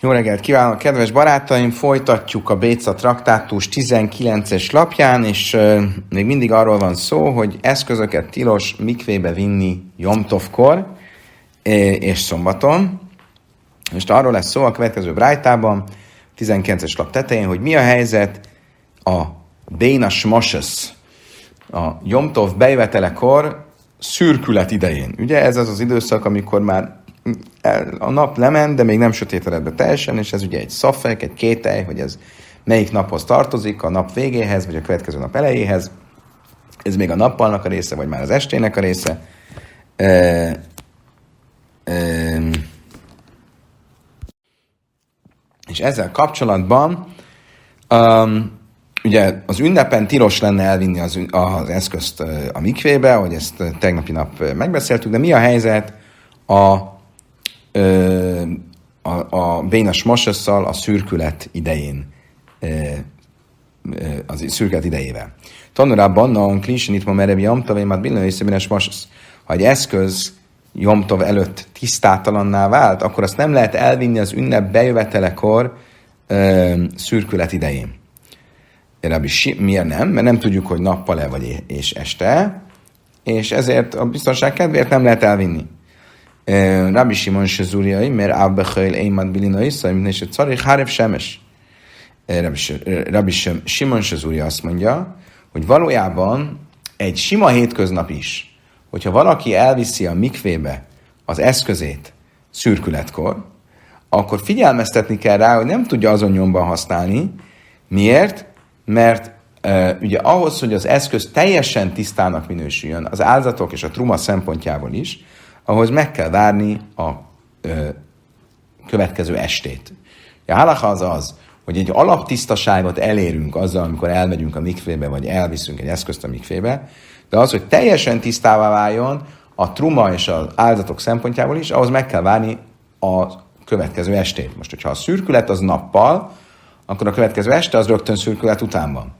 Jó reggelt kívánok, kedves barátaim! Folytatjuk a Béca traktátus 19-es lapján, és uh, még mindig arról van szó, hogy eszközöket tilos mikvébe vinni Jomtovkor és szombaton. Most arról lesz szó a következő brájtában, 19-es lap tetején, hogy mi a helyzet a Béna Smoshes, a Jomtov bejövetelekor szürkület idején. Ugye ez az az időszak, amikor már a nap lement, de még nem sötétedett be teljesen, és ez ugye egy szafek, egy kételj, hogy ez melyik naphoz tartozik, a nap végéhez, vagy a következő nap elejéhez. Ez még a nappalnak a része, vagy már az estének a része. E, e, és ezzel kapcsolatban um, ugye az ünnepen tilos lenne elvinni az, az eszközt a mikvébe, hogy ezt tegnapi nap megbeszéltük, de mi a helyzet a a, a Bénas Mosasszal a szürkület idején, az szürkület idejével. Tanulában a klisin itt ma merevi jamtov, én már billen észre Mosasz. Ha egy eszköz Jomtov előtt tisztátalanná vált, akkor azt nem lehet elvinni az ünnep bejövetelekor ö, szürkület idején. Rabbi miért nem? Mert nem tudjuk, hogy nappal-e vagy és este, és ezért a biztonság kedvéért nem lehet elvinni. Rabbi Sezuriai, mert Abba Chayil Eimad Bilina Isza, mint és Carich Hárev Semes. Rabbi Simon Sezuria azt mondja, hogy valójában egy sima hétköznap is, hogyha valaki elviszi a mikvébe az eszközét szürkületkor, akkor figyelmeztetni kell rá, hogy nem tudja azon nyomban használni. Miért? Mert uh, ugye ahhoz, hogy az eszköz teljesen tisztának minősüljön, az áldozatok és a truma szempontjából is, ahhoz meg kell várni a ö, következő estét. A halacha az az, hogy egy alaptisztaságot elérünk azzal, amikor elmegyünk a mikvébe, vagy elviszünk egy eszközt a mikvébe, de az, hogy teljesen tisztává váljon a truma és az áldozatok szempontjából is, ahhoz meg kell várni a következő estét. Most, hogyha a szürkület az nappal, akkor a következő este az rögtön szürkület után van.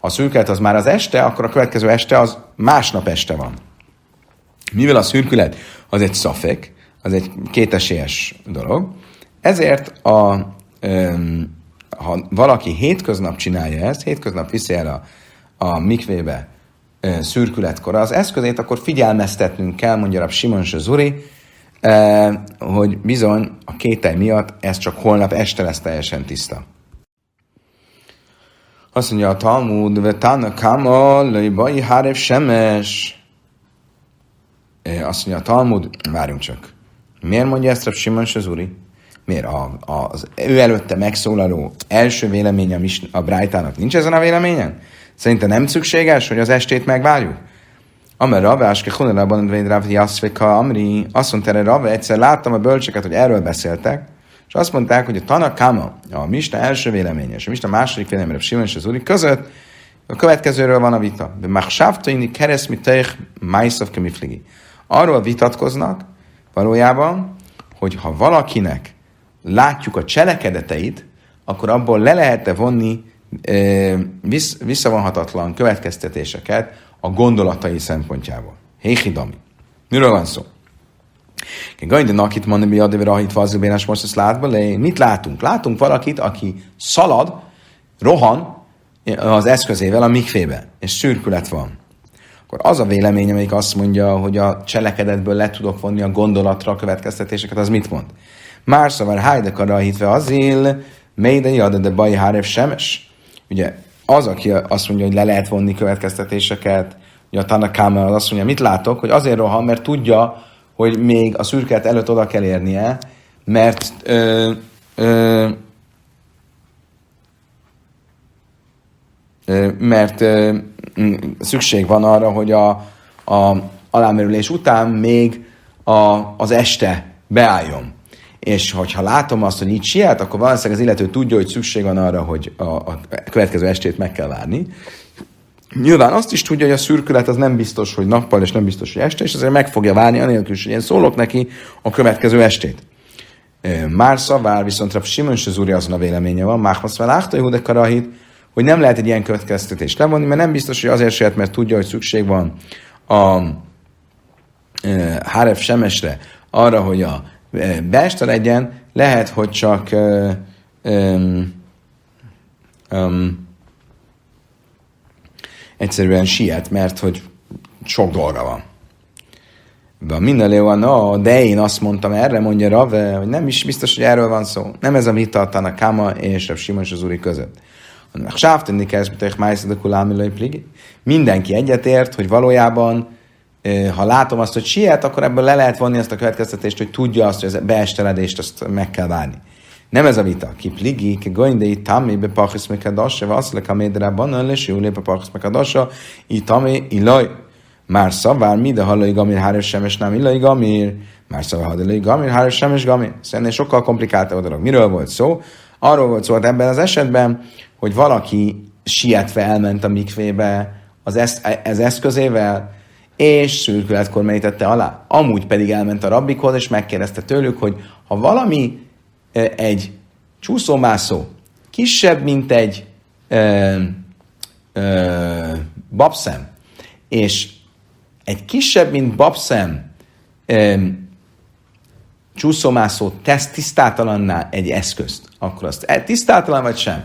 Ha a szürkület az már az este, akkor a következő este az másnap este van. Mivel a szürkület az egy szafek, az egy kétesélyes dolog, ezért a, um, ha valaki hétköznap csinálja ezt, hétköznap viszi el a, a mikvébe uh, szürkületkor az eszközét, akkor figyelmeztetnünk kell, mondja a Simon Zuri, uh, hogy bizony a kétel miatt ez csak holnap este lesz teljesen tiszta. Azt mondja a Talmud, Vetana Kama, Löjbai Hárev Semes, azt mondja a Talmud, várjunk csak. Miért mondja ezt a Simon Sazuri? Miért? A, az ő előtte megszólaló első véleménye a, a Brájtának nincs ezen a véleményen? Szerintem nem szükséges, hogy az estét megvárjuk? Amer Rave, Áske Hunelában, Dvéd Rav Jaszveka, Amri, azt mondta erre Rave, egyszer láttam a bölcseket, hogy erről beszéltek, és azt mondták, hogy a Tanakama, a Mista első véleménye, és a Mista második véleménye, Simon Sazuri között a következőről van a vita. De Machshavtaini kereszt mit teich Maiszov kemifligi. Arról vitatkoznak valójában, hogy ha valakinek látjuk a cselekedeteit, akkor abból le lehet-e vonni e, vissz, visszavonhatatlan következtetéseket a gondolatai szempontjából. Héhidami. Miről van szó? Gajdi nakit mondani, mi adni rahit vazubénes most látba le. Mit látunk? Látunk valakit, aki szalad, rohan az eszközével a mikfébe, és szürkület van akkor az a vélemény, amelyik azt mondja, hogy a cselekedetből le tudok vonni a gondolatra a következtetéseket, az mit mond? Már szóval hájdekara hitve azil, méde jad, de baj hárev semes. Ugye az, aki azt mondja, hogy le lehet vonni következtetéseket, ugye a Tanakáma az azt mondja, mit látok, hogy azért rohan, mert tudja, hogy még a szürket előtt oda kell érnie, mert ö, ö, mert szükség van arra, hogy a, a alámerülés után még a, az este beálljon. És hogyha látom azt, hogy így siet, akkor valószínűleg az illető tudja, hogy szükség van arra, hogy a, a következő estét meg kell várni. Nyilván azt is tudja, hogy a szürkület az nem biztos, hogy nappal, és nem biztos, hogy este, és ezért meg fogja várni, anélkül is, hogy én szólok neki a következő estét. Már szavár, viszont Rav Simon Sezúri azon a véleménye van, Máhmasz Velachta de Karahit, hogy nem lehet egy ilyen következtetést levonni, mert nem biztos, hogy azért se, mert tudja, hogy szükség van a e, Háref Semesre arra, hogy a e, beeste legyen, lehet, hogy csak uh, um, egyszerűen siet, mert hogy sok dolga van. De minden a no, de én azt mondtam erre, mondja Rave, hogy nem is biztos, hogy erről van szó. Nem ez a vita a Kama és a Simon és az Úri között. Sáftenni kezdtek pligi. Mindenki egyetért, hogy valójában, ha látom azt, hogy siet, akkor ebből le lehet vonni azt a következtetést, hogy tudja azt, hogy az beesteledést azt meg kell várni. Nem ez a vita. Ki pligi, ki goindei, tami, be pachis mekadasa, vasszlek a médre, banan, és jó lép a pachis mekadasa, i tami, illaj. Már szavár, mi de hallai gamir, háros semes, nem illai gamir, már szavár, hallai gamir, háros semes, gamir. Szerintem sokkal komplikáltabb a dolog. Miről volt szó? Arról volt szó, hogy ebben az esetben, hogy valaki sietve elment a mikvébe az, esz, az eszközével, és szürkületkor merítette alá. Amúgy pedig elment a rabbikhoz, és megkérdezte tőlük, hogy ha valami egy csúszómászó kisebb, mint egy ö, ö, babszem, és egy kisebb, mint babszem ö, csúszómászó tesz tisztátalanná egy eszközt, akkor azt e, tisztátalan vagy sem?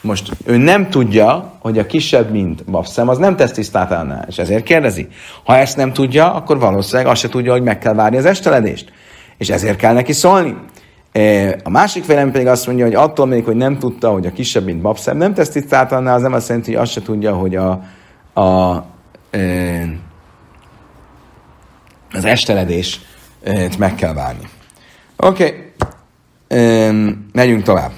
Most ő nem tudja, hogy a kisebb, mint babszem, az nem tesz tisztátalanná, és ezért kérdezi. Ha ezt nem tudja, akkor valószínűleg azt se tudja, hogy meg kell várni az esteledést. És ezért kell neki szólni. E, a másik vélemény pedig azt mondja, hogy attól még, hogy nem tudta, hogy a kisebb, mint babszem, nem tesz tisztátalanná, az nem azt jelenti, hogy azt se tudja, hogy a, a, e, esteledést meg kell várni. Oké, okay. megyünk tovább.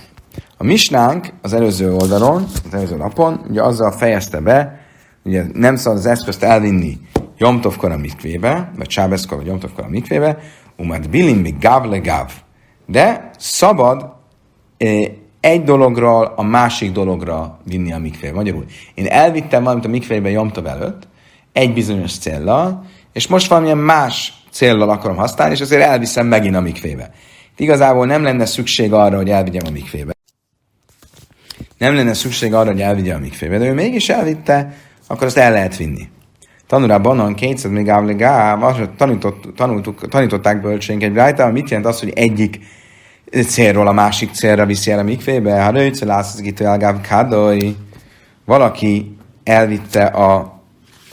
A misnánk az előző oldalon, az előző napon, ugye azzal fejezte be, ugye nem szabad az eszközt elvinni Jomtovkor a mikvébe, vagy Csábeszkor vagy Jomtovkor a mikvébe, umad bilim mi gav le gav. De szabad egy dologról a másik dologra vinni a mikvébe. Magyarul, én elvittem valamit a mikvébe Jomtov előtt, egy bizonyos céllal, és most valamilyen más céllal akarom használni, és azért elviszem megint a mikvébe. Itt igazából nem lenne szükség arra, hogy elvigyem a mikvébe. Nem lenne szükség arra, hogy elvigye a mikvébe, de ő mégis elvitte, akkor azt el lehet vinni. Tanulá banan kétszer még ávlegá, tanított, tanultuk, tanították bölcsénk egy rájtában, mit jelent az, hogy egyik célról a másik célra viszi el a mikvébe? Ha látsz, elgáv kádoj, valaki elvitte a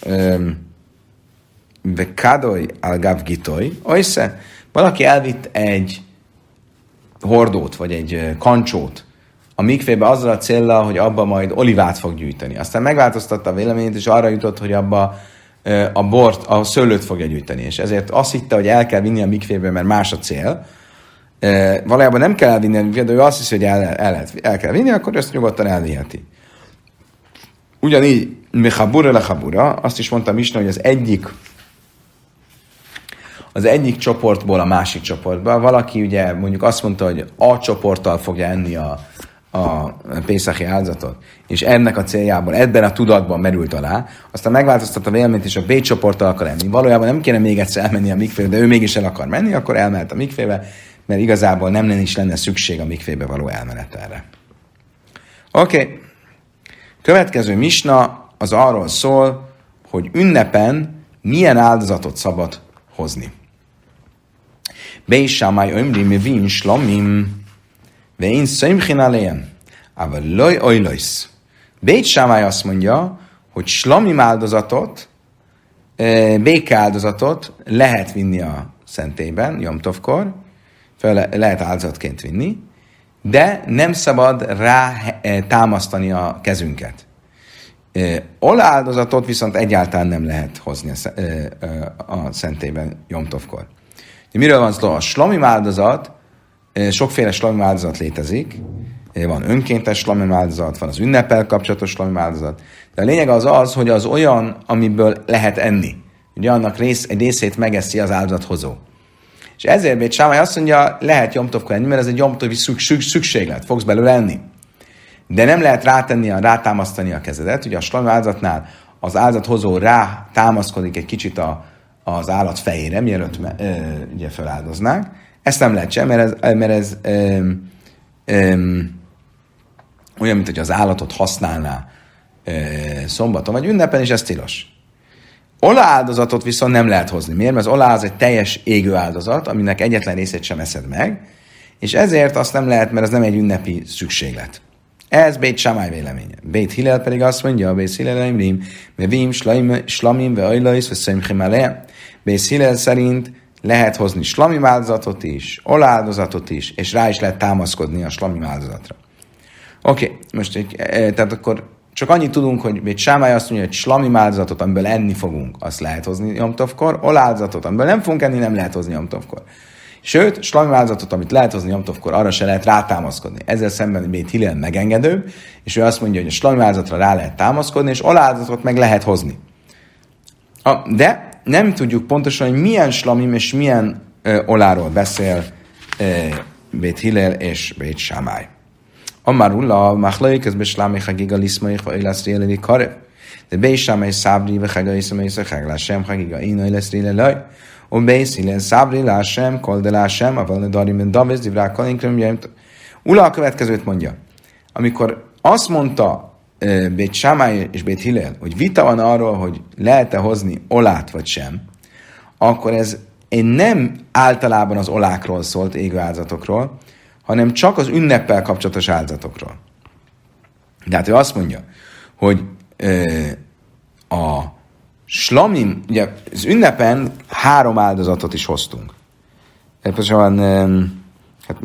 um, Vekadoy algav gitoy, oisze, valaki elvitt egy hordót, vagy egy kancsót a mikvébe azzal a célra, hogy abba majd olivát fog gyűjteni. Aztán megváltoztatta a véleményét, és arra jutott, hogy abba a bort, a szőlőt fogja gyűjteni. És ezért azt hitte, hogy el kell vinni a mikvébe, mert más a cél. Valójában nem kell elvinni a mikvébe, de ő azt hiszi, hogy el, el, el, el kell vinni, akkor ezt nyugodtan elviheti. Ugyanígy, mechabura lechabura, azt is mondtam is, hogy az egyik az egyik csoportból a másik csoportba. Valaki ugye mondjuk azt mondta, hogy A csoporttal fogja enni a, a Pészachi áldozatot, és ennek a céljából ebben a tudatban merült alá, aztán megváltoztatta a véleményt, és a B csoporttal akar enni. Valójában nem kéne még egyszer elmenni a mikfébe, de ő mégis el akar menni, akkor elmehet a mikfébe, mert igazából nem lenne is lenne szükség a mikfébe való elmenet erre. Oké. Okay. Következő misna az arról szól, hogy ünnepen milyen áldozatot szabad hozni. Beisámáj ömri mi vin slamim, ve én szöjmchin aléjem, ával loj ojlojsz. Bét Sámály azt mondja, hogy slamim áldozatot, béke áldozatot lehet vinni a szentében, Jomtovkor, fel lehet áldozatként vinni, de nem szabad rá támasztani a kezünket. Ola áldozatot viszont egyáltalán nem lehet hozni a szentében Jomtovkor. Miről van szó? A slami áldozat, sokféle slami áldozat létezik, van önkéntes slami áldozat, van az ünnepel kapcsolatos slami áldozat, de a lényeg az az, hogy az olyan, amiből lehet enni. Ugye annak rész, egy részét megeszi az áldozathozó. És ezért Bét Sámály azt mondja, lehet jomtovkor enni, mert ez egy jomtovi szükséglet, fogsz belőle enni. De nem lehet rátenni, rátámasztani a kezedet. Ugye a slami áldozatnál az áldozathozó rá támaszkodik egy kicsit a, az állat fejére, mielőtt ö, ugye feláldoznák. Ezt nem lehet sem, mert ez, mert ez ö, ö, olyan, mint hogy az állatot használná ö, szombaton vagy ünnepen, és ez tilos. Ola áldozatot viszont nem lehet hozni. Miért? Mert az ola az egy teljes égő áldozat, aminek egyetlen részét sem eszed meg, és ezért azt nem lehet, mert ez nem egy ünnepi szükséglet. Ez Bét Samály véleménye. Bét Hillel pedig azt mondja, Bét Hillel Imrim, Mevim, Slamim, Ve Ajlais, Ve Bét Hillel szerint lehet hozni slamim áldozatot is, oláldozatot is, és rá is lehet támaszkodni a slamim áldozatra. Oké, okay, most egy, e, tehát akkor csak annyit tudunk, hogy egy sámály azt mondja, hogy slami áldozatot, amiből enni fogunk, azt lehet hozni Jomtovkor, oláldozatot, amiből nem fogunk enni, nem lehet hozni Jomtovkor. Sőt, slami áldozatot, amit lehet hozni Jomtovkor, arra se lehet rátámaszkodni. Ezzel szemben még Hillel megengedőbb, és ő azt mondja, hogy a slami áldozatra rá lehet támaszkodni, és oláldozatot meg lehet hozni. De nem tudjuk pontosan, hogy milyen slamim és milyen ö, oláról beszél ö, Bét Hillel és Bét Sámály. Amár ulla, machlaik, ez beslámi chagiga liszmaik, vagy lesz réleli karev. De Bét Sámály szábri, vagy chaga iszamai, szecheg lásem, chagiga inai lesz rélelaj. Und Bét Hillel szábri lásem, kol de lásem, a valami darim, mint davez, divrák, kalinkrem, Ula a következőt mondja. Amikor azt mondta Bét Sámály és Bét Hillel, hogy vita van arról, hogy lehet-e hozni olát vagy sem, akkor ez én nem általában az olákról szólt égő áldozatokról, hanem csak az ünneppel kapcsolatos áldozatokról. hát ő azt mondja, hogy ö, a slamim, ugye az ünnepen három áldozatot is hoztunk. Pontosan hát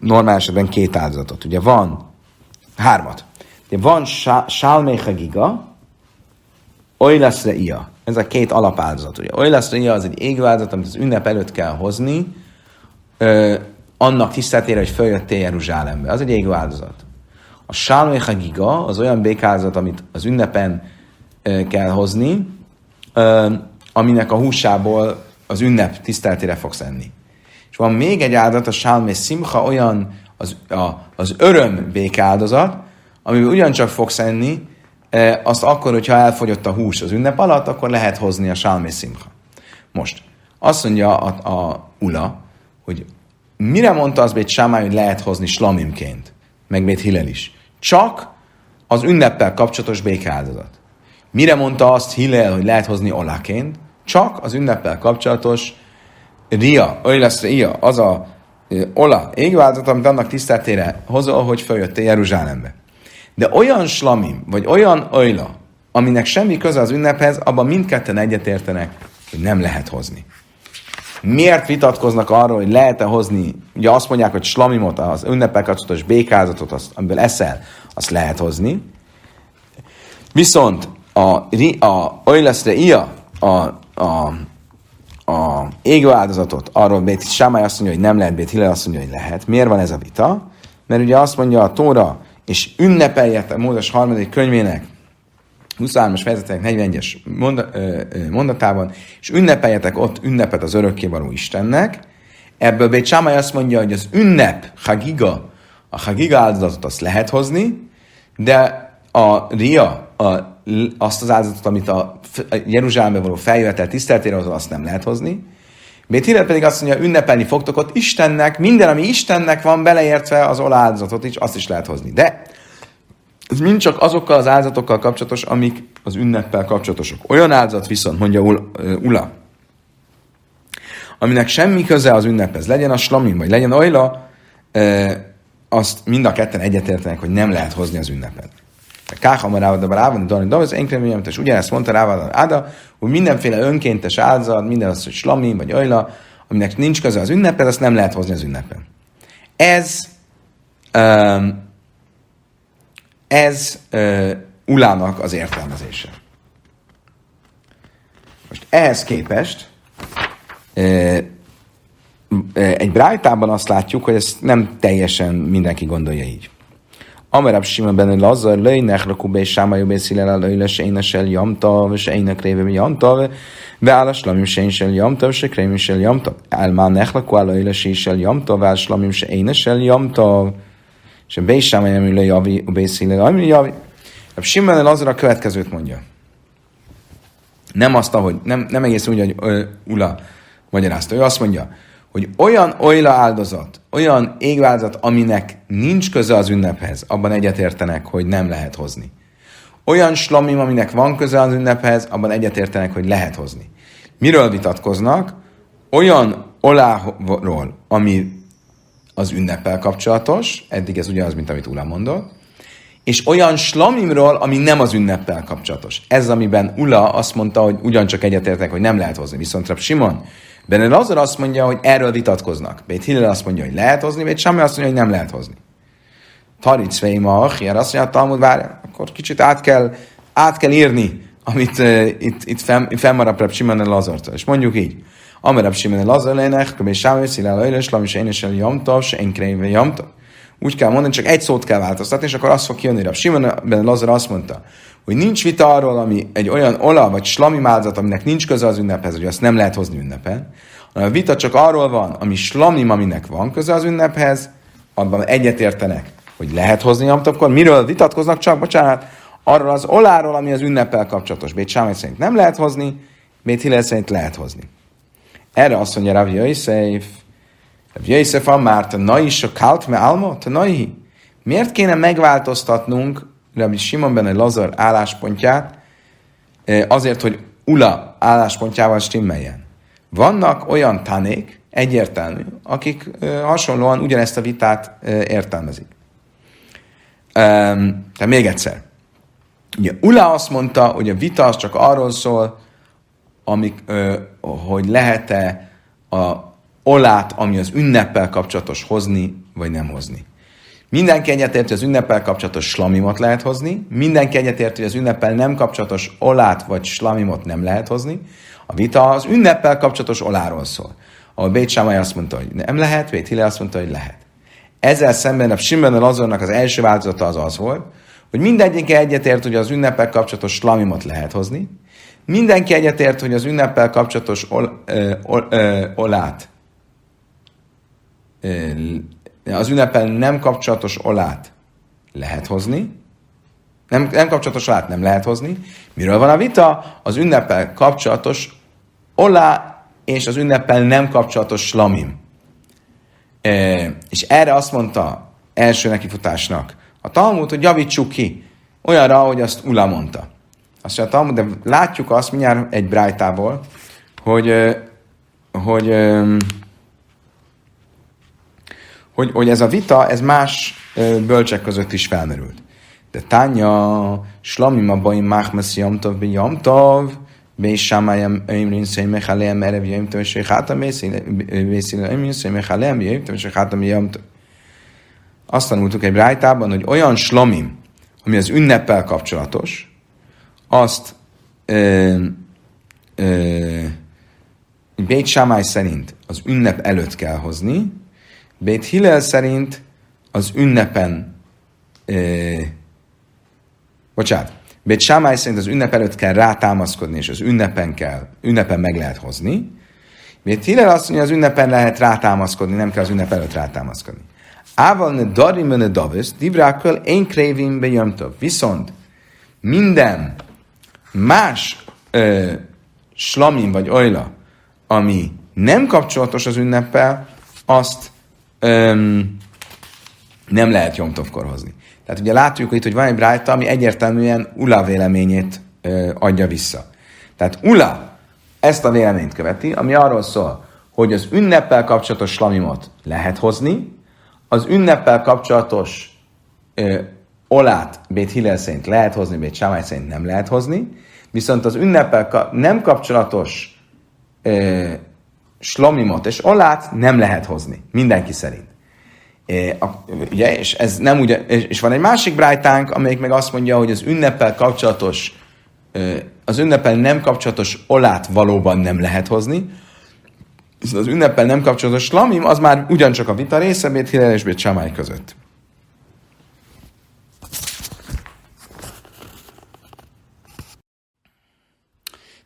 normál esetben két áldozatot. Ugye van hármat. De van Salmei Hagiga, Oilaszre Ia. Ez a két alapáldozat. Ugye Oilaszre Ia az egy égváldozat, amit az ünnep előtt kell hozni, ö, annak tiszteletére, hogy följöttél Jeruzsálembe. Az egy égváldozat. A Salmei Hagiga az olyan békázat, amit az ünnepen ö, kell hozni, ö, aminek a húsából az ünnep tiszteletére fogsz enni. És van még egy áldozat, a Salmei Simcha, olyan az, a, az öröm békáldozat, amiben ugyancsak fogsz enni, e, azt akkor, hogyha elfogyott a hús az ünnep alatt, akkor lehet hozni a sálmé szimcha. Most, azt mondja a, a Ula, hogy mire mondta az Bét Sámály, hogy lehet hozni slamimként, meg Bét Hillel is? Csak az ünneppel kapcsolatos békáldozat. Mire mondta azt Hillel, hogy lehet hozni olaként? Csak az ünneppel kapcsolatos ria, lesz ria, az a ola égváltozat, amit annak tiszteltére hozol, hogy följöttél Jeruzsálembe. De olyan slamim, vagy olyan ajla, aminek semmi köze az ünnephez, abban mindketten egyetértenek, hogy nem lehet hozni. Miért vitatkoznak arról, hogy lehet-e hozni, ugye azt mondják, hogy slamimot, az ünnepel kapcsolatos békázatot, azt, amiből eszel, azt lehet hozni. Viszont a, a Oileszre ia, a, a, a égő áldozatot, arról Bét Sámály azt mondja, hogy nem lehet, Bét Hillel azt mondja, hogy lehet. Miért van ez a vita? Mert ugye azt mondja a Tóra, és ünnepeljetek Mózes harmadik könyvének 23-as fejezetek 41-es mondatában, és ünnepeljetek ott ünnepet az örökkévaló Istennek. Ebből Bét Sámály azt mondja, hogy az ünnep, Hagiga, a Hagiga áldozatot azt lehet hozni, de a Ria, a, azt az áldozatot, amit a Jeruzsálembe való feljövetel tiszteltére az azt nem lehet hozni. Bét Hillel pedig azt mondja, ünnepelni fogtok ott Istennek, minden, ami Istennek van, beleértve az olá áldozatot is, azt is lehet hozni. De ez mind csak azokkal az áldozatokkal kapcsolatos, amik az ünneppel kapcsolatosok. Olyan áldozat viszont, mondja Ula, aminek semmi köze az ünnephez, legyen a slamim, vagy legyen olyla, azt mind a ketten egyetértenek, hogy nem lehet hozni az ünnepet. Káhamar Rávada Rávada Dani Davaz, én és ugyanezt mondta Rávada Áda, hogy mindenféle önkéntes áldozat, minden az, hogy slami vagy ajla, aminek nincs köze az ünnepet, azt nem lehet hozni az ünnepen. Ez um, ez uh, Ulának az értelmezése. Most ehhez képest uh, egy brájtában azt látjuk, hogy ezt nem teljesen mindenki gondolja így. Amerab Simon ben Lazar, lejnek lakubé sámajú beszélel a lőle sejnesel jamtav, sejnek révem jamtav, beállás lamim sejnesel jamtav, se krémim sel jamtav, álmán nechlakú a lőle sejnesel jamtav, állás lamim sejnesel jamtav, se beisámajú amilő javi, beszélel amilő javi. Rab Simon Lazar a következőt mondja. Nem azt, ahogy, nem, nem egészen úgy, hogy ö, Ula magyarázta. Ő azt mondja, hogy olyan olyla áldozat, olyan égváldozat, aminek nincs köze az ünnephez, abban egyetértenek, hogy nem lehet hozni. Olyan slamim, aminek van köze az ünnephez, abban egyetértenek, hogy lehet hozni. Miről vitatkoznak? Olyan oláról, ami az ünneppel kapcsolatos, eddig ez ugyanaz, mint amit Ula mondott, és olyan slamimról, ami nem az ünneppel kapcsolatos. Ez, amiben Ula azt mondta, hogy ugyancsak egyetértek, hogy nem lehet hozni. Viszont Rab Simon, Benne Lazar azt mondja, hogy erről vitatkoznak. Bét Hillel azt mondja, hogy lehet hozni, Bét Sami azt mondja, hogy nem lehet hozni. Taric Veima, Achier azt mondja, Talmud, várj, akkor kicsit át kell, át kell írni, amit uh, itt, itt, fenn, itt fennmarad Rab Simon Lazartól. És mondjuk így. Amerab Simon Lazar lének, Köbé Sámi, Szilál Öjlös, Lamis, Én és Jamtav, se Én Kréve Jamtav úgy kell mondani, csak egy szót kell változtatni, és akkor azt fog kijönni. Rab Simon Lazar azt mondta, hogy nincs vita arról, ami egy olyan ola vagy slami áldozat, aminek nincs köze az ünnephez, hogy azt nem lehet hozni ünnepen, hanem a vita csak arról van, ami slami, aminek van köze az ünnephez, abban egyetértenek, hogy lehet hozni akkor miről vitatkoznak csak, bocsánat, arról az oláról, ami az ünnepel kapcsolatos. Bét Sámai szerint nem lehet hozni, Bét Hillel szerint lehet hozni. Erre azt mondja Rav Yosef, Rav Yosef Amár, te na is a kalt me alma, te naihi. Miért kéne megváltoztatnunk Rabbi Simon ben Lazar álláspontját eh, azért, hogy Ula álláspontjával stimmeljen? Vannak olyan tanék, egyértelmű, akik eh, hasonlóan ugyanezt a vitát eh, értelmezik. Tehát még egyszer. Ugye Ula azt mondta, hogy a vita az csak arról szól, amik, hogy lehet-e a olát, ami az ünneppel kapcsolatos hozni, vagy nem hozni. Mindenki egyetért, hogy az ünneppel kapcsolatos slamimot lehet hozni, mindenki egyetért, hogy az ünneppel nem kapcsolatos olát vagy slamimot nem lehet hozni. A vita az ünneppel kapcsolatos oláról szól. Ahol Bét Sámai azt mondta, hogy nem lehet, Bét Hille azt mondta, hogy lehet. Ezzel szemben a Simben Lazornak az első változata az az volt, hogy mindegyik egyetért, hogy az ünneppel kapcsolatos slamimot lehet hozni, mindenki egyetért, hogy az ünneppel kapcsolatos ol, ö, ol, ö, olát az ünnepen nem kapcsolatos olát lehet hozni, nem, nem kapcsolatos olát nem lehet hozni. Miről van a vita? Az ünnepel kapcsolatos olá és az ünnepel nem kapcsolatos slamim. E, és erre azt mondta első nekifutásnak a Talmud, hogy javítsuk ki olyanra, ahogy azt Ula mondta. Azt mondja a Talmud, de látjuk azt mindjárt egy brájtából, hogy, hogy hogy, hogy ez a vita, ez más bölcsek között is felmerült. De tánya, slamim a baim máhmeszi jamtov be jamtov, be sámájam ömrin szény mechalem erev jamtov, és hátam vészíle ömrin szény mechalem jamtov, és hátam jamtov. Azt tanultuk egy brájtában, hogy olyan slamim, ami az ünneppel kapcsolatos, azt ö, ö, Bét Sámály szerint az ünnep előtt kell hozni, Bét Hillel szerint az ünnepen, eh, bocsánat, Bét Sámály szerint az ünnep előtt kell rátámaszkodni, és az ünnepen kell, ünnepen meg lehet hozni. Bét Hillel azt mondja, az ünnepen lehet rátámaszkodni, nem kell az ünnep előtt rátámaszkodni. Ával ne darim ne davis, divrákkal én krévim bejömtov. Viszont minden más ö, slamim vagy olyla, ami nem kapcsolatos az ünneppel, azt öm, nem lehet Jomtovkor hozni. Tehát ugye látjuk itt, hogy van egy brájta, ami egyértelműen Ula véleményét ö, adja vissza. Tehát Ula ezt a véleményt követi, ami arról szól, hogy az ünneppel kapcsolatos slamimot lehet hozni, az ünneppel kapcsolatos ö, olát Bét Hillel szerint lehet hozni, Bét Sámály szerint nem lehet hozni, viszont az ünneppel ka- nem kapcsolatos ö, slomimot és olát nem lehet hozni, mindenki szerint. É, a, ugye, és ez nem ugye, és van egy másik brájtánk, amelyik meg azt mondja, hogy az ünneppel kapcsolatos, az ünneppel nem kapcsolatos olát valóban nem lehet hozni, viszont az ünneppel nem kapcsolatos lamim, az már ugyancsak a vita része, Bét Hillel és Bét Samály között.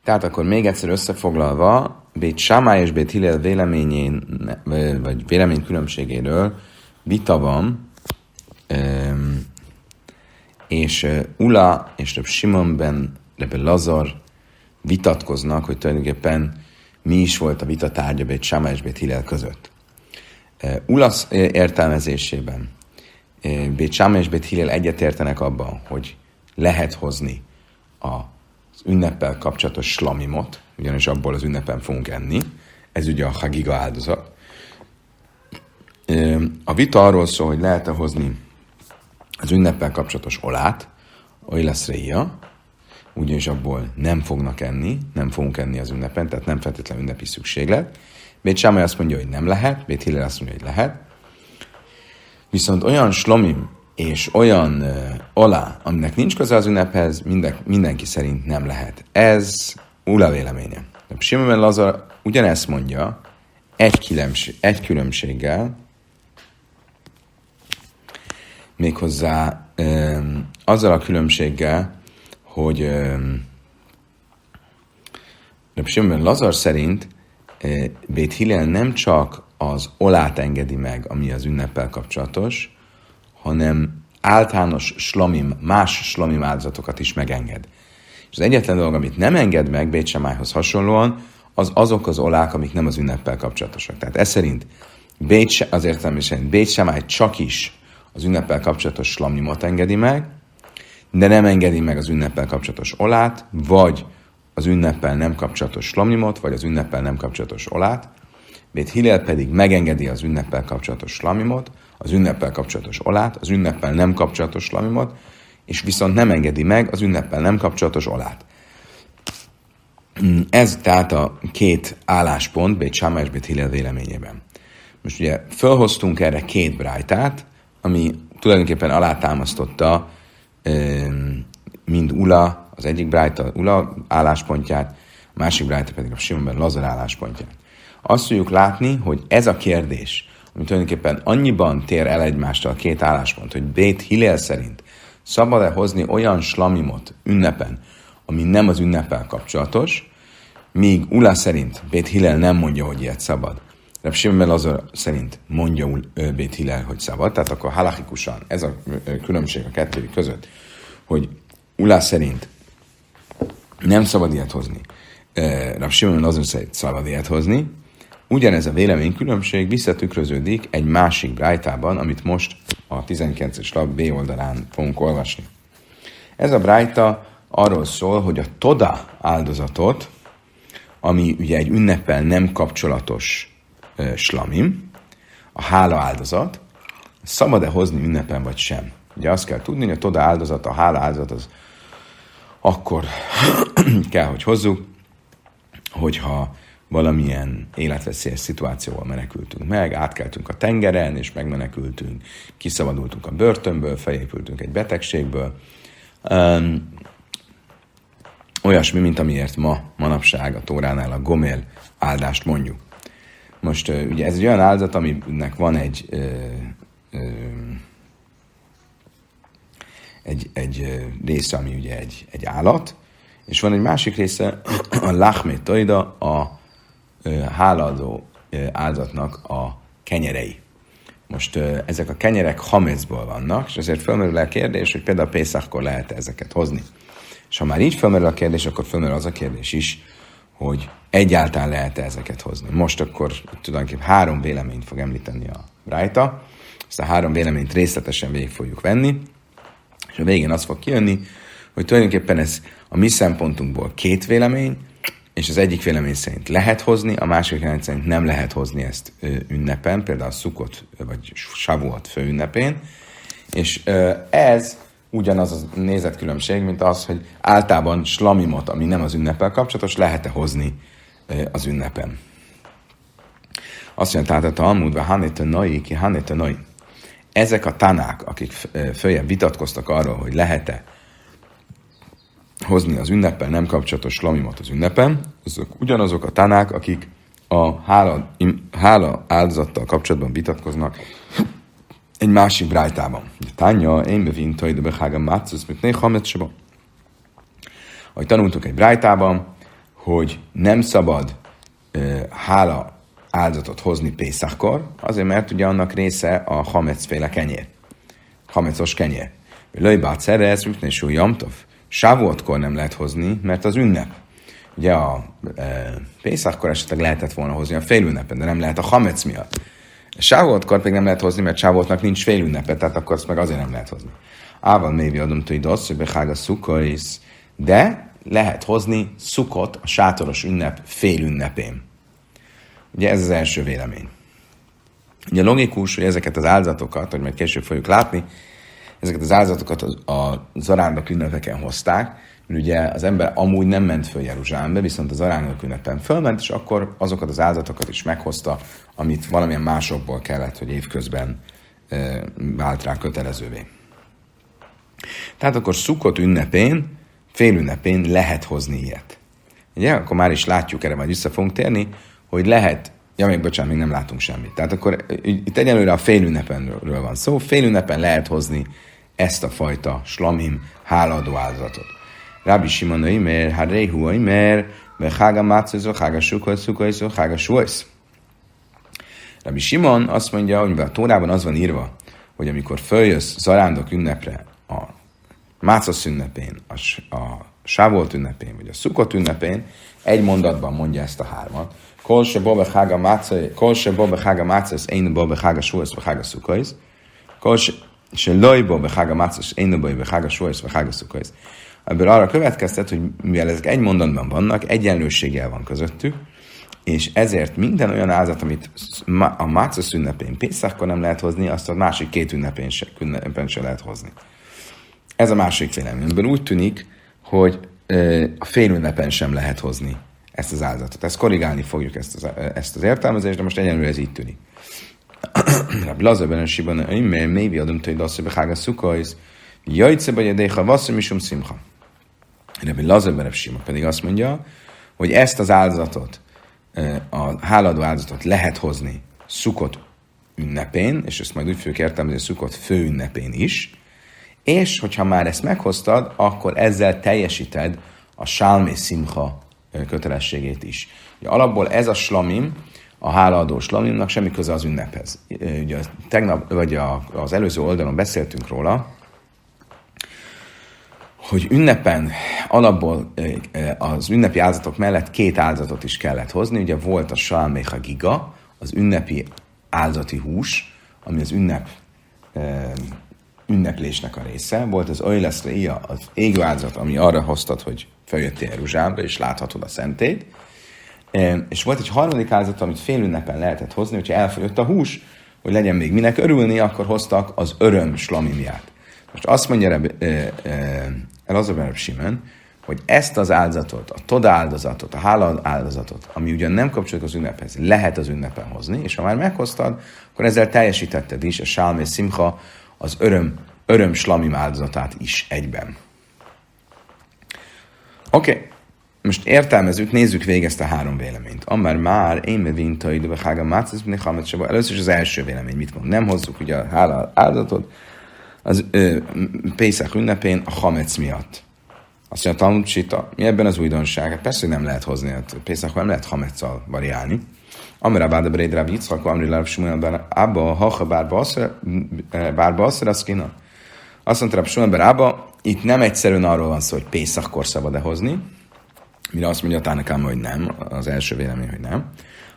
Tehát akkor még egyszer összefoglalva, Bét Sámály és Bét Hillel véleményén, vagy vélemény különbségéről vita van, és Ula és Reb Simonben, Reb Lazar vitatkoznak, hogy tulajdonképpen mi is volt a vita tárgya Bét Sámály és Bét Hillel között. Ula értelmezésében Bét Sámály és Bét Hillel egyetértenek abban, hogy lehet hozni a az ünneppel kapcsolatos slamimot, ugyanis abból az ünnepen fogunk enni, ez ugye a hagiga áldozat. A vita arról szól, hogy lehet-e hozni az ünneppel kapcsolatos olát, oly lesz réja, ugyanis abból nem fognak enni, nem fogunk enni az ünnepen, tehát nem feltétlenül ünnepi szükséglet. Bét Sámai azt mondja, hogy nem lehet, Bét Hillel azt mondja, hogy lehet. Viszont olyan slomim és olyan uh, olá, aminek nincs köze az ünnephez, minden, mindenki szerint nem lehet. Ez Ula véleménye. De Simon Lazar ugyanezt mondja, egy, különbség, egy különbséggel, méghozzá um, azzal a különbséggel, hogy um, Simon Lazar szerint Bét Hillel nem csak az olát engedi meg, ami az ünneppel kapcsolatos, hanem általános slamim, más slamim áldozatokat is megenged. És az egyetlen dolog, amit nem enged meg Bécsemájhoz hasonlóan, az azok az olák, amik nem az ünneppel kapcsolatosak. Tehát ez szerint Bécs, az értelmű szerint Bécsemáj csak is az ünneppel kapcsolatos slamimot engedi meg, de nem engedi meg az ünneppel kapcsolatos olát, vagy az ünneppel nem kapcsolatos slamimot, vagy az ünneppel nem kapcsolatos olát. Bét Hillel pedig megengedi az ünneppel kapcsolatos slamimot, az ünneppel kapcsolatos olát, az ünneppel nem kapcsolatos lamimot, és viszont nem engedi meg az ünneppel nem kapcsolatos olát. Ez tehát a két álláspont Bét Sáma és Bét Hillel véleményében. Most ugye felhoztunk erre két brájtát, ami tulajdonképpen alátámasztotta mind Ula, az egyik brájta Ula álláspontját, a másik brájta pedig a Simonben Lazar álláspontját. Azt tudjuk látni, hogy ez a kérdés, ami tulajdonképpen annyiban tér el egymástól a két álláspont, hogy Bét Hillel szerint szabad-e hozni olyan slamimot ünnepen, ami nem az ünnepel kapcsolatos, míg Ula szerint Bét Hillel nem mondja, hogy ilyet szabad. Reb Simon Lazar szerint mondja Bét Hillel, hogy szabad, tehát akkor halachikusan ez a különbség a kettő között, hogy Ula szerint nem szabad ilyet hozni. Rab Simon Lazar szerint szabad ilyet hozni, Ugyanez a véleménykülönbség visszatükröződik egy másik brájtában, amit most a 19-es lap B oldalán fogunk olvasni. Ez a brájta arról szól, hogy a toda áldozatot, ami ugye egy ünneppel nem kapcsolatos uh, slamim, a hála áldozat, szabad-e hozni ünnepen vagy sem? Ugye azt kell tudni, hogy a toda áldozat, a hála áldozat az akkor kell, hogy hozzuk, hogyha valamilyen életveszélyes szituációval menekültünk meg, átkeltünk a tengeren, és megmenekültünk, kiszabadultunk a börtönből, felépültünk egy betegségből. Um, olyasmi, mint amiért ma, manapság a Tóránál a gomél áldást mondjuk. Most ugye ez egy olyan áldozat, aminek van egy uh, uh, egy, egy része, ami ugye egy, egy állat, és van egy másik része, a lachmé toida, a hálaadó áldozatnak a kenyerei. Most ezek a kenyerek hamecból vannak, és ezért felmerül a kérdés, hogy például Pészakkor lehet ezeket hozni. És ha már így felmerül a kérdés, akkor felmerül az a kérdés is, hogy egyáltalán lehet ezeket hozni. Most akkor tulajdonképpen három véleményt fog említeni a Rájta, ezt a három véleményt részletesen végig fogjuk venni, és a végén az fog kijönni, hogy tulajdonképpen ez a mi szempontunkból két vélemény, és az egyik vélemény szerint lehet hozni, a másik vélemény szerint nem lehet hozni ezt ünnepen, például szukot vagy savuat főünnepén, és ez ugyanaz a nézetkülönbség, mint az, hogy általában slamimot, ami nem az ünnepel kapcsolatos, lehet-e hozni az ünnepen. Azt mondja, tehát a Talmudva Hanete Nai, ki Hanete Nai. Ezek a tanák, akik följebb vitatkoztak arról, hogy lehet-e hozni az ünneppel nem kapcsolatos slamimot az ünnepen, azok ugyanazok a tanák, akik a hála, hála áldozattal kapcsolatban vitatkoznak egy másik brájtában. Tánya, én bevin de behága mácus, mit né hametseba. Ahogy tanultuk egy brájtában, hogy nem szabad uh, hála áldozatot hozni Pészakkor, azért mert ugye annak része a hamecféle kenyér. Hamecos kenyér. Löjbát szerez, rütné súlyamtov. Sávuatkor nem lehet hozni, mert az ünnep. Ugye a e, Pészakkor esetleg lehetett volna hozni a félünnepen, de nem lehet a Hamec miatt. Sávuatkor pedig nem lehet hozni, mert Sávuatnak nincs félünnepe, tehát akkor azt meg azért nem lehet hozni. Ával mévi adom hogy hogy behága szukoris, de lehet hozni szukot a sátoros ünnep félünnepén. Ugye ez az első vélemény. Ugye logikus, hogy ezeket az áldozatokat, hogy majd később fogjuk látni, ezeket az áldozatokat a zarándok ünnepeken hozták, mert ugye az ember amúgy nem ment föl Jeruzsálembe, viszont az arándok ünnepen fölment, és akkor azokat az áldozatokat is meghozta, amit valamilyen másokból kellett, hogy évközben e, vált rá kötelezővé. Tehát akkor szukott ünnepén, fél ünnepén lehet hozni ilyet. Ugye, akkor már is látjuk, erre majd vissza fogunk térni, hogy lehet Ja, még bocsánat, még nem látunk semmit. Tehát akkor itt egyelőre a félünnepenről van szó. Félünnepen lehet hozni ezt a fajta slamim háladó áldozatot. Rabbi Simon Oimer, Harehu Oimer, Bechaga Mácozó, Hága Sukosz, Sukosz, Hága Suosz. Rabbi Simon azt mondja, hogy a Tórában az van írva, hogy amikor följössz zarándok ünnepre, a Mácosz ünnepén, a, a Sávolt ünnepén, vagy a Szukot ünnepén, egy mondatban mondja ezt a hármat, Kol se bo bechaga matzah, kol se bo bechaga matzah, ein bo bechaga shuas bechaga sukkos. Kol se loj bo bechaga matzah, ein bo bechaga shuas bechaga sukkos. Ebből arra következtet, hogy mivel ezek egy mondatban vannak, egyenlőséggel van közöttük, és ezért minden olyan áldozat, amit a Mácos ünnepén, Pészákkor nem lehet hozni, azt a másik két ünnepén se, ünnepén se lehet hozni. Ez a másik véleményből úgy tűnik, hogy a fél ünnepen sem lehet hozni ezt az áldozatot. Ezt korrigálni fogjuk ezt az, ezt az értelmezést, de most egyenlőre ez így tűnik. Rabbi Lazar ben Siban, mert mévi adom hogy dasszai behága szukajsz, jajce vagy edéha vasszai misum szimha. Rabbi Lazar ben Sima pedig azt mondja, hogy ezt az áldozatot, a háladó áldozatot lehet hozni szukott ünnepén, és ezt majd úgy fogjuk értelmezni, szukott fő ünnepén is, és hogyha már ezt meghoztad, akkor ezzel teljesíted a sálmé szimha kötelességét is. Ugye alapból ez a slamim, a hálaadó slamimnak semmi köze az ünnephez. Ugye tegnap, vagy a, az előző oldalon beszéltünk róla, hogy ünnepen alapból az ünnepi áldozatok mellett két áldozatot is kellett hozni. Ugye volt a Salmecha Giga, az ünnepi áldozati hús, ami az ünnep ünneplésnek a része. Volt az Oileszre Ia, az égő áldozat, ami arra hoztad, hogy feljöttél Jeruzsálembe, és láthatod a szentét. És volt egy harmadik áldozat, amit fél ünnepen lehetett hozni, hogyha elfogyott a hús, hogy legyen még minek örülni, akkor hoztak az öröm slamimiát. Most azt mondja Elazar Simon, hogy ezt az áldozatot, a toda áldozatot, a hála áldozatot, ami ugyan nem kapcsolódik az ünnephez, lehet az ünnepen hozni, és ha már meghoztad, akkor ezzel teljesítetted is a sálmé szimcha, az öröm, öröm slamim áldozatát is egyben. Oké, okay. Most értelmezzük, nézzük végig ezt a három véleményt. Amár már én mevint a időbe hága mácesz, Először is az első vélemény, mit mond? Nem hozzuk ugye a hála áldozatot, az ö, Pészak ünnepén a hamec miatt. Azt mondja, Talmud Sita, mi ebben az újdonság? Hát persze, hogy nem lehet hozni, hát Pészak nem lehet hameccal variálni. Amire báda bréd rá Yitzchak, amire láb Shmuel Abba, haha bár baszer, az kina. Azt mondta Rabbi Shmuel Abba, itt nem egyszerűen arról van szó, hogy Pészakkor szabad-e hozni, mire azt mondja a Tánakám, hogy nem, az első vélemény, hogy nem,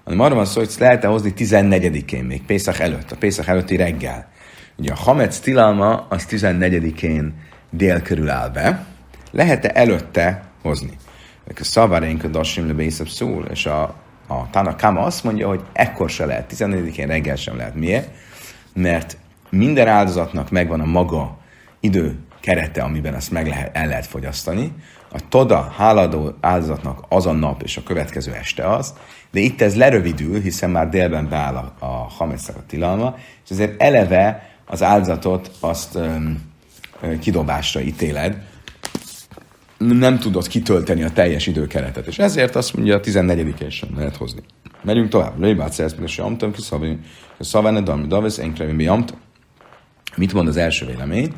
hanem arról van szó, hogy lehet-e hozni 14-én még, Pészak előtt, a Pészak előtti reggel. Ugye a Hamec tilalma az 14-én dél körül áll be, lehet-e előtte hozni? A szavárénk a dasim le szól, és a, a Tanakama azt mondja, hogy ekkor se lehet, 14-én reggel sem lehet. Miért? Mert minden áldozatnak megvan a maga idő kerete, amiben azt meg lehet, el lehet fogyasztani. A toda háladó áldozatnak az a nap és a következő este az, de itt ez lerövidül, hiszen már délben beáll a, a hameszak a tilalma, és ezért eleve az áldozatot azt öm, kidobásra ítéled, nem tudod kitölteni a teljes időkeretet, és ezért azt mondja, a 14 sem lehet hozni. Megyünk tovább. Lőbát szerződni, és jamtam, ki szavane, dami davis, enkrevi, jamtam. Mit mond az első vélemény?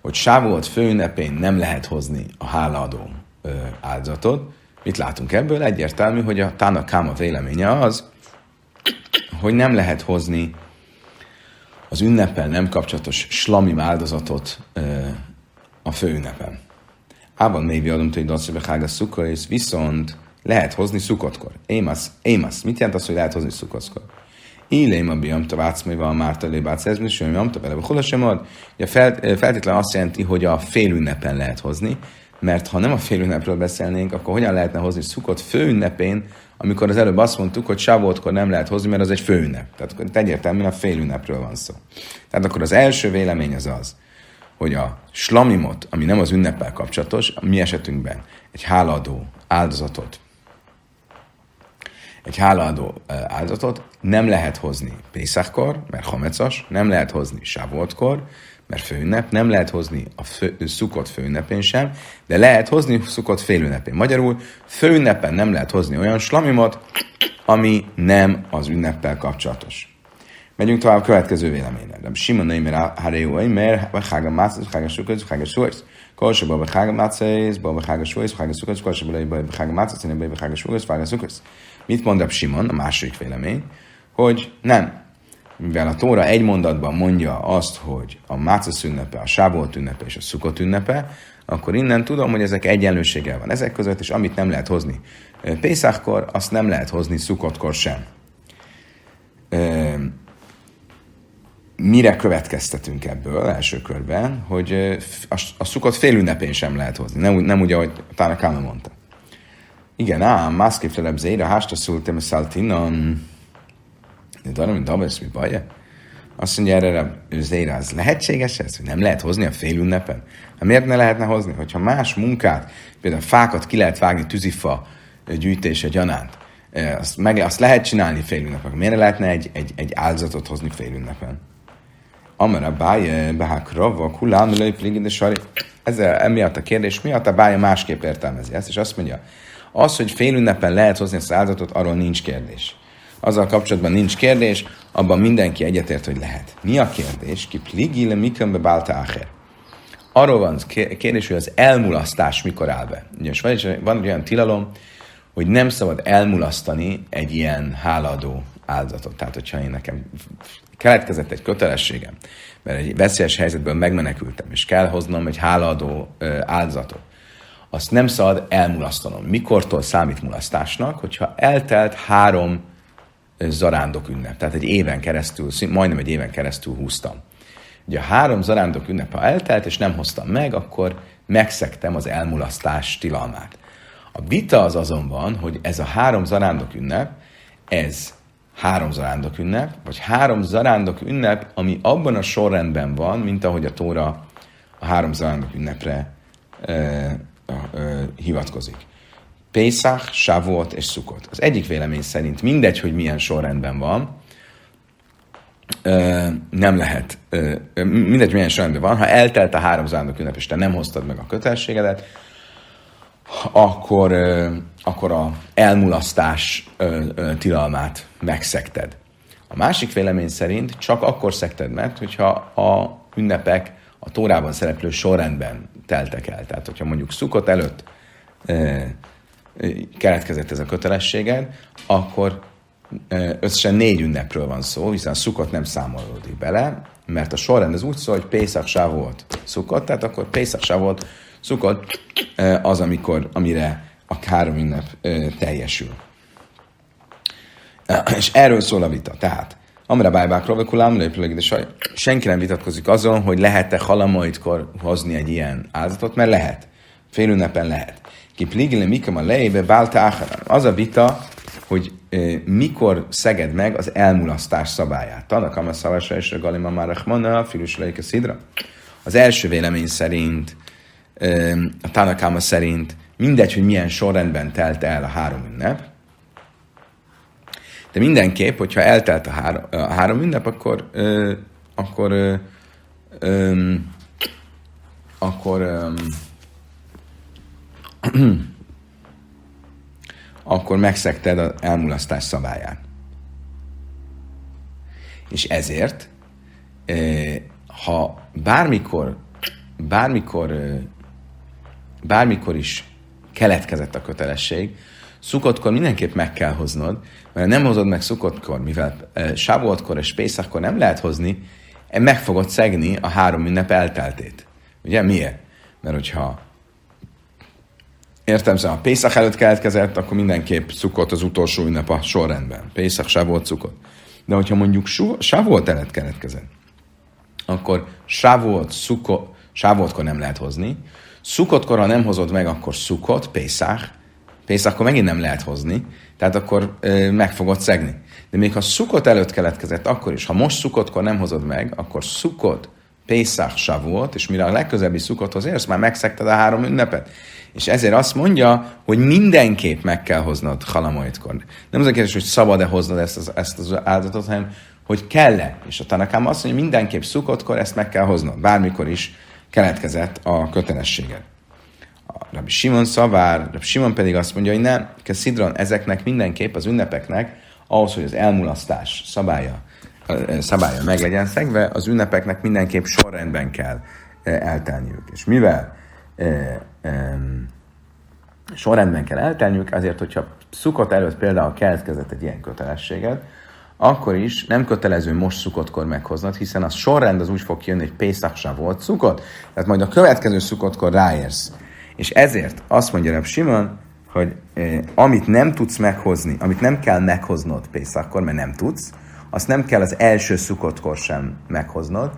Hogy Sávolt főünnepén nem lehet hozni a hálaadó áldozatot. Mit látunk ebből? Egyértelmű, hogy a Tána Káma véleménye az, hogy nem lehet hozni az ünnepel nem kapcsolatos slamim áldozatot a főünnepen. Ában mévi adom, hogy dacibe hága szuka, és viszont lehet hozni szukotkor. Émasz, émasz. Mit jelent az, hogy lehet hozni szukotkor? Illém a biamta vácmaival a márta lébát szerzni, és olyan amta bele, hol sem ad. Ugye feltétlenül azt jelenti, hogy a fél ünnepen lehet hozni, mert ha nem a fél ünnepről beszélnénk, akkor hogyan lehetne hozni szukott fő ünnepén amikor az előbb azt mondtuk, hogy Sávoltkor nem lehet hozni, mert az egy főünnep. Tehát egyértelműen a félünnepről van szó. Tehát akkor az első vélemény az az, hogy a slamimot, ami nem az ünneppel kapcsolatos, a mi esetünkben egy háladó áldozatot, egy hálaadó áldozatot nem lehet hozni Pészákkor, mert hamecas, nem lehet hozni Sávoltkor, mert főünnep, nem lehet hozni a fő, szukott főünnepén sem, de lehet hozni szukott félünnepén. Magyarul főünnepen nem lehet hozni olyan slamimot, ami nem az ünneppel kapcsolatos. Megyünk tovább a következő véleményre. De Simon Neimer Hareu Eimer, vagy Hága Mácez, Hága Sukac, Hága Sukac. Kolse Baba Hága Mácez, Baba Hága Sukac, Hága Sukac, Kolse Baba Hága Mácez, Hága Sukac, Hága Sukac. Mit mond a Simon, a második vélemény, hogy nem. Mivel a Tóra egy mondatban mondja azt, hogy a Mácasz ünnepe, a Sábolt ünnepe és a Szukot ünnepe, akkor innen tudom, hogy ezek egyenlőséggel van ezek között, és amit nem lehet hozni Pészákkor, azt nem lehet hozni Szukotkor sem. Mire következtetünk ebből első körben, hogy a Szukot fél ünnepén sem lehet hozni, nem, nem úgy, ahogy Tánakána mondta. Igen, ám, másképp felebb zéra, hásta szultem a szaltinon. De darom, mint Dabesz, mi baja? Azt mondja erre a zéra, az lehetséges ez, hogy nem lehet hozni a fél ünnepen? Hát miért ne lehetne hozni? Hogyha más munkát, például fákat ki lehet vágni tűzifa gyűjtése gyanánt, azt, meg, azt lehet csinálni fél ünnepen. Miért ne lehetne egy, egy, egy áldozatot hozni fél ünnepen? Amara báje, behák rava, kulám, de sari. Ezzel emiatt a kérdés miatt a bája másképp értelmezi ezt, és azt mondja, az, hogy fél ünnepen lehet hozni ezt az áldozatot, arról nincs kérdés. Azzal kapcsolatban nincs kérdés, abban mindenki egyetért, hogy lehet. Mi a kérdés? Ki pligile mikönbe bálta áher. Arról van kérdés, hogy az elmulasztás mikor áll be. Ugye van, van egy olyan tilalom, hogy nem szabad elmulasztani egy ilyen háladó áldozatot. Tehát, hogyha én nekem keletkezett egy kötelességem, mert egy veszélyes helyzetből megmenekültem, és kell hoznom egy háladó áldozatot, azt nem szabad elmulasztanom. Mikortól számít mulasztásnak? Hogyha eltelt három zarándok ünnep, tehát egy éven keresztül, majdnem egy éven keresztül húztam. Ugye a három zarándok ünnep, ha eltelt, és nem hoztam meg, akkor megszektem az elmulasztás tilalmát. A vita az azonban, hogy ez a három zarándok ünnep, ez három zarándok ünnep, vagy három zarándok ünnep, ami abban a sorrendben van, mint ahogy a Tóra a három zarándok ünnepre hivatkozik. Pészach, Shavuot és Szukot. Az egyik vélemény szerint mindegy, hogy milyen sorrendben van, nem lehet, mindegy, milyen sorrendben van, ha eltelt a három zándok ünnep, és te nem hoztad meg a kötelességedet, akkor, akkor a elmulasztás tilalmát megszekted. A másik vélemény szerint csak akkor szekted meg, hogyha a ünnepek a Tórában szereplő sorrendben teltek el. Tehát, hogyha mondjuk szukott előtt e, keletkezett ez a kötelességed, akkor összesen négy ünnepről van szó, hiszen a szukott nem számolódik bele, mert a sorrend az úgy szól, hogy Pészak volt szukott, tehát akkor Pészak volt szukott e, az, amikor, amire a három ünnep teljesül. És erről szól a vita. Tehát Amra bájbákról, vagy kulám. Senki nem vitatkozik azon, hogy lehet-e halamaitkor hozni egy ilyen áldozatot, mert lehet. Fél ünnepen lehet. Ki pligile mikam a lejébe bálta Az a vita, hogy e, mikor szeged meg az elmulasztás szabályát. Tanak a szavasra és a galima már a szidra. Az első vélemény szerint, e, a Tanakáma szerint mindegy, hogy milyen sorrendben telt el a három ünnep, de mindenképp, hogyha eltelt a három, a három ünnep, akkor, ö, akkor, ö, ö, akkor, ö, akkor megszekted az elmulasztás szabályát. És ezért, ha bármikor, bármikor, bármikor is keletkezett a kötelesség, Szukottkor mindenképp meg kell hoznod, mert nem hozod meg szukottkor, mivel e, sávoltkor és pészakkor nem lehet hozni, e, meg fogod szegni a három ünnep elteltét. Ugye miért? Mert hogyha értem, szóval a Pészak előtt keletkezett, akkor mindenképp szukott az utolsó ünnep a sorrendben. Pészak, Sávolt, szukott. De hogyha mondjuk Sávolt előtt keletkezett, akkor Sávolt, Sávoltkor nem lehet hozni. Szukottkor, ha nem hozod meg, akkor szukott, Pészak, akkor megint nem lehet hozni, tehát akkor meg fogod szegni. De még ha szukot előtt keletkezett, akkor is, ha most szukotkor nem hozod meg, akkor szukot, Pészák Savuot, és mire a legközelebbi szukothoz érsz, már megszegted a három ünnepet. És ezért azt mondja, hogy mindenképp meg kell hoznod halamoitkor. Nem az a kérdés, hogy szabad-e hoznod ezt az, ezt az áldozatot, hanem hogy kell-e. És a tanakám azt mondja, hogy mindenképp szukotkor ezt meg kell hoznod. Bármikor is keletkezett a kötelességed. Rabbi Simon szavár, Rabbi Simon pedig azt mondja, hogy nem, Szidron, ezeknek mindenképp az ünnepeknek, ahhoz, hogy az elmulasztás szabálya, szabálya meg legyen szegve, az ünnepeknek mindenképp sorrendben kell eltelniük. És mivel sorrendben kell eltelniük, azért, hogyha szukott előtt például keletkezett egy ilyen kötelességed, akkor is nem kötelező most szukottkor meghoznod, hiszen a sorrend az úgy fog kijönni, hogy Pészak volt szukott, tehát majd a következő szukottkor ráérsz. És ezért azt mondja Reb Simon, hogy eh, amit nem tudsz meghozni, amit nem kell meghoznod Pészakkor, mert nem tudsz, azt nem kell az első szukottkor sem meghoznod,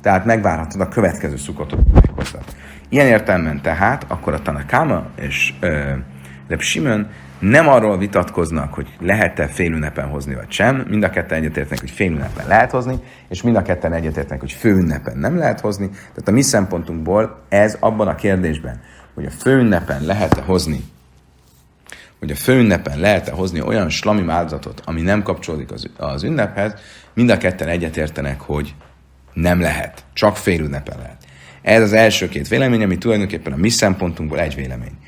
tehát megvárhatod a következő szukottot meghoznod. Ilyen értelemben tehát akkor a Tanakama és ö, Reb Simon nem arról vitatkoznak, hogy lehet-e félünnepen hozni, vagy sem. Mind a ketten egyetértnek, hogy félünnepen lehet hozni, és mind a ketten egyetértnek, hogy főünnepen nem lehet hozni. Tehát a mi szempontunkból ez abban a kérdésben, hogy a főünnepen lehet-e hozni, hogy a főünnepen lehet-e hozni olyan slamim áldozatot, ami nem kapcsolódik az, az ünnephez, mind a ketten egyetértenek, hogy nem lehet, csak félünnepen lehet. Ez az első két vélemény, ami tulajdonképpen a mi szempontunkból egy vélemény.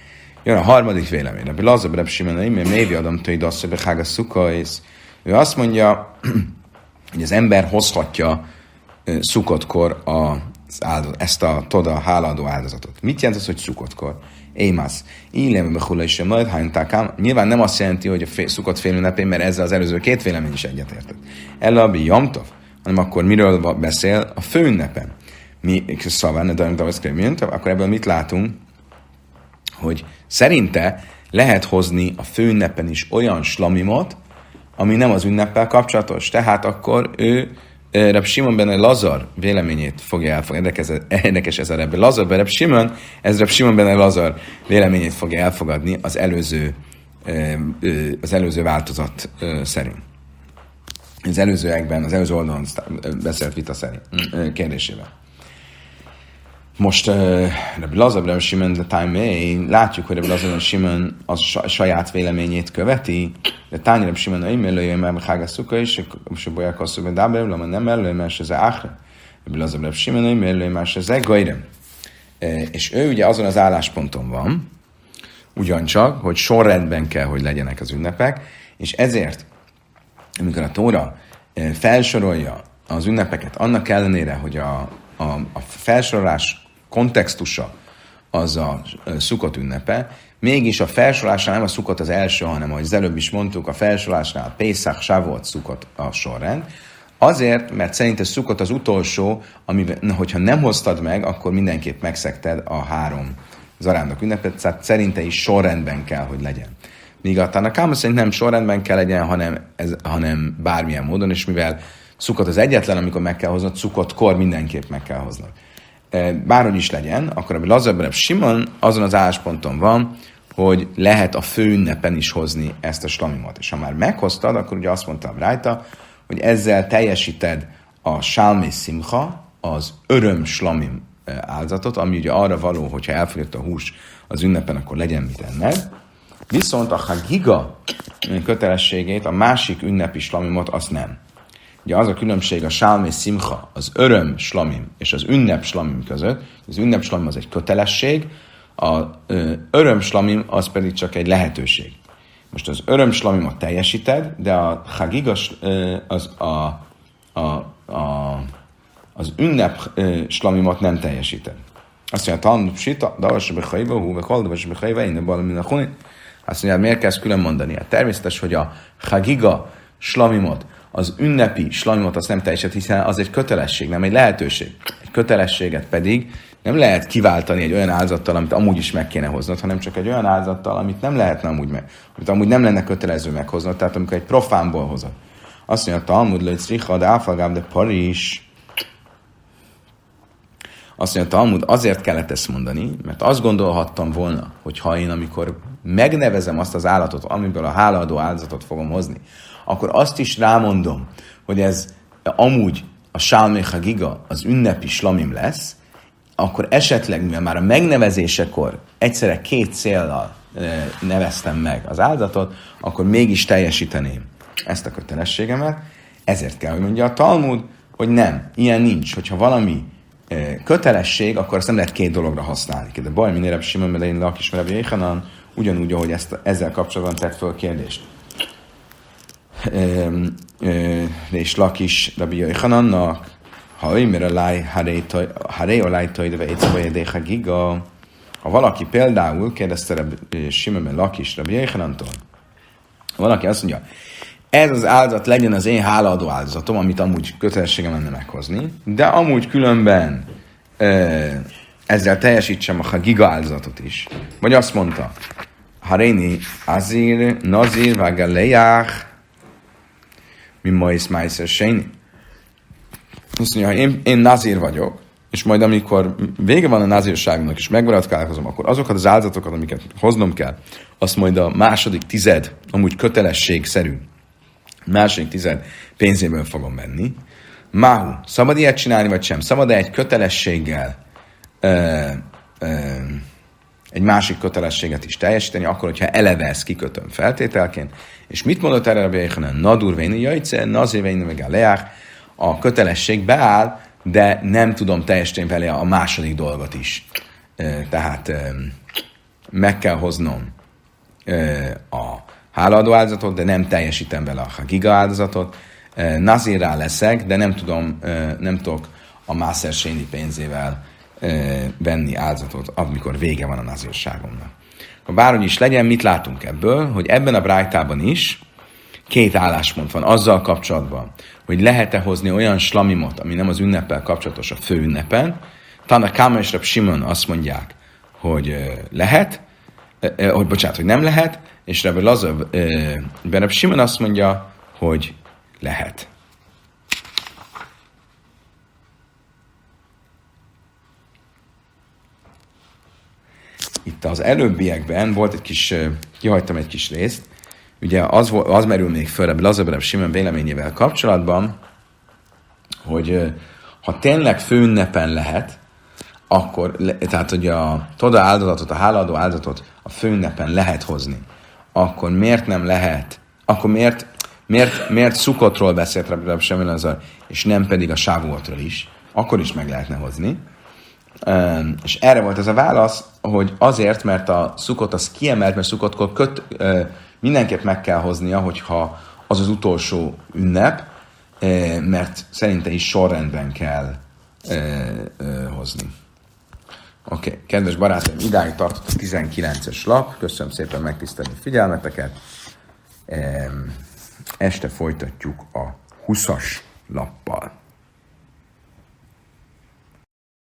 Jön a harmadik vélemény. Rabbi Lazar Reb Simon, mert mévi adom tői dasszöbe hága szukaisz. Ő azt mondja, hogy az ember hozhatja szukotkor az áldozat, ezt a toda háladó áldozatot. Mit jelent az, hogy szukotkor? Émász. Illem behula is majd hánytákám. Nyilván nem azt jelenti, hogy a fél, szukott mert ezzel az előző két vélemény is egyetértett. Elabi Jamtov, hanem akkor miről beszél? A főünnepen. Mi szaván, dajunk akkor ebből mit látunk? Hogy szerinte lehet hozni a főünnepen is olyan slamimot, ami nem az ünneppel kapcsolatos. Tehát akkor ő Reb Simon benne Lazar véleményét fogja elfogadni. Érdekes, ez a Reb Lazar, Reb Simon, ez Reb Simon benne Lazar véleményét fogja elfogadni az előző, az előző változat szerint. Az előzőekben, az előző oldalon beszélt vita szerint kérdésével. Most uh, Rabbi Lazar, Rabbi Shimon, the time látjuk, hogy Rabbi Lazar, Shimon a saját véleményét követi, de Tányi Rabbi Shimon, hogy mellője, mert Hága Szuka is, és a bolyák asszú, hogy Dáber, lama nem mellője, mert ez Áhre. Rabbi Lazar, Shimon, hogy mellője, mert ez Gajre. És ő ugye azon az állásponton van, ugyancsak, hogy sorrendben kell, hogy legyenek az ünnepek, és ezért, amikor a Tóra felsorolja az ünnepeket, annak ellenére, hogy a, a, a felsorolás kontextusa az a szukott ünnepe, mégis a felsorolásnál nem a szukott az első, hanem ahogy az előbb is mondtuk, a felsorolásnál a Pészak, Sávot szukott a sorrend, Azért, mert szerint a szukott az utolsó, ami, hogyha nem hoztad meg, akkor mindenképp megszekted a három zarándok ünnepet, tehát szerinte is sorrendben kell, hogy legyen. Míg a Tanakáma szerint nem sorrendben kell legyen, hanem, ez, hanem bármilyen módon, és mivel szukott az egyetlen, amikor meg kell hoznod, szukott kor mindenképp meg kell hoznod bárhogy is legyen, akkor a Lazarbereb Simon azon az állásponton van, hogy lehet a főünnepen is hozni ezt a slamimot. És ha már meghoztad, akkor ugye azt mondtam rajta, hogy ezzel teljesíted a Salmi Simcha, az öröm slamim áldozatot, ami ugye arra való, hogyha elfogyott a hús az ünnepen, akkor legyen mit enned. Viszont a Hagiga kötelességét, a másik ünnepi slamimot, azt nem. Ugye az a különbség a sálm és szimcha, az öröm slamim és az ünnep slamim között. Az ünnep slamim az egy kötelesség, a öröm slamim az pedig csak egy lehetőség. Most az öröm slamimot teljesíted, de a hagigas, az a, a, a, az ünnep slamimot nem teljesíted. Azt mondja, Talmud Psita, Davas Bechaiva, Hú, Vekal, Davas Bechaiva, Innen Balam, Azt mondja, miért kezd külön mondani? Hát természetes, hogy a hagiga slamimot az ünnepi slanymot azt nem teljesít, hiszen az egy kötelesség, nem egy lehetőség. Egy kötelességet pedig nem lehet kiváltani egy olyan áldozattal, amit amúgy is meg kéne hoznod, hanem csak egy olyan áldozattal, amit nem lehetne amúgy meg, amit amúgy nem lenne kötelező meghoznod, tehát amikor egy profánból hozod. Azt mondja, Talmud le Tzricha, de Áfalgáb, de Paris. Azt mondja, Talmud, azért kellett ezt mondani, mert azt gondolhattam volna, hogy ha én amikor megnevezem azt az állatot, amiből a hálaadó áldozatot fogom hozni, akkor azt is rámondom, hogy ez amúgy a Sálméha Giga az ünnepi slamim lesz, akkor esetleg, mivel már a megnevezésekor egyszerre két céllal neveztem meg az áldozatot, akkor mégis teljesíteném ezt a kötelességemet. Ezért kell, hogy mondja a Talmud, hogy nem, ilyen nincs. Hogyha valami kötelesség, akkor azt nem lehet két dologra használni. De baj, minél Simon Melein Lakis Rabbi ugyanúgy, ahogy ezt, ezzel kapcsolatban tett föl kérdést. És Lakis Rabbi Jéhanannak, ha ő mire láj, haré olaj tojde, éjszaka giga, ha valaki például, kérdezte Simon Lakis Rabbi Jéhanantól, valaki azt mondja, ez az áldozat legyen az én hálaadó áldozatom, amit amúgy kötelességem lenne meghozni, de amúgy különben ezzel teljesítsem a giga áldozatot is. Vagy azt mondta, Haréni Azir, Nazir, Vagalejach, mi ma is Séni. Azt mondja, én, én Nazir vagyok, és majd amikor vége van a nazírságnak, és megmaradkálkozom, akkor azokat az áldozatokat, amiket hoznom kell, azt majd a második tized, amúgy kötelességszerű második tized pénzéből fogom venni. Máhu, szabad ilyet csinálni, vagy sem? Szabad-e egy kötelességgel ö, ö, egy másik kötelességet is teljesíteni, akkor, hogyha eleve ezt kikötöm feltételként. És mit mondott erre a Bejéhanen? Nadur véni jajce, nazir véni meg a leák. A kötelesség beáll, de nem tudom teljesíteni vele a második dolgot is. Tehát meg kell hoznom a hálaadó áldozatot, de nem teljesítem vele a giga áldozatot. Nazirrá leszek, de nem tudom, nem tudok a Mászer pénzével venni áldozatot, amikor vége van a nazírságomnak. Ha bárhogy is legyen, mit látunk ebből? Hogy ebben a brájtában is két álláspont van azzal kapcsolatban, hogy lehet-e hozni olyan slamimot, ami nem az ünneppel kapcsolatos a fő ünnepen. Tana Káma és Rab Simon azt mondják, hogy lehet, hogy bocsánat, hogy nem lehet, és Rebbe Lazar, Bereb Simon azt mondja, hogy lehet. Itt az előbbiekben volt egy kis, kihagytam egy kis részt, ugye az, az merül még föl Lazar, Bereb Simon véleményével kapcsolatban, hogy ha tényleg főünnepen lehet, akkor, tehát hogy a toda áldozatot, a hálaadó áldozatot a főünnepen lehet hozni, akkor miért nem lehet, akkor miért, miért, miért szukotról beszélt Rabbi Semmelazar, és nem pedig a sávuotról is, akkor is meg lehetne hozni. És erre volt ez a válasz, hogy azért, mert a szukot az kiemelt, mert szukotkor köt, mindenképp meg kell hoznia, hogyha az az utolsó ünnep, mert szerinte is sorrendben kell hozni. Oké, okay. kedves barátaim, idáig tartott a 19-es lap. Köszönöm szépen megtisztelni figyelmeteket. Este folytatjuk a 20-as lappal.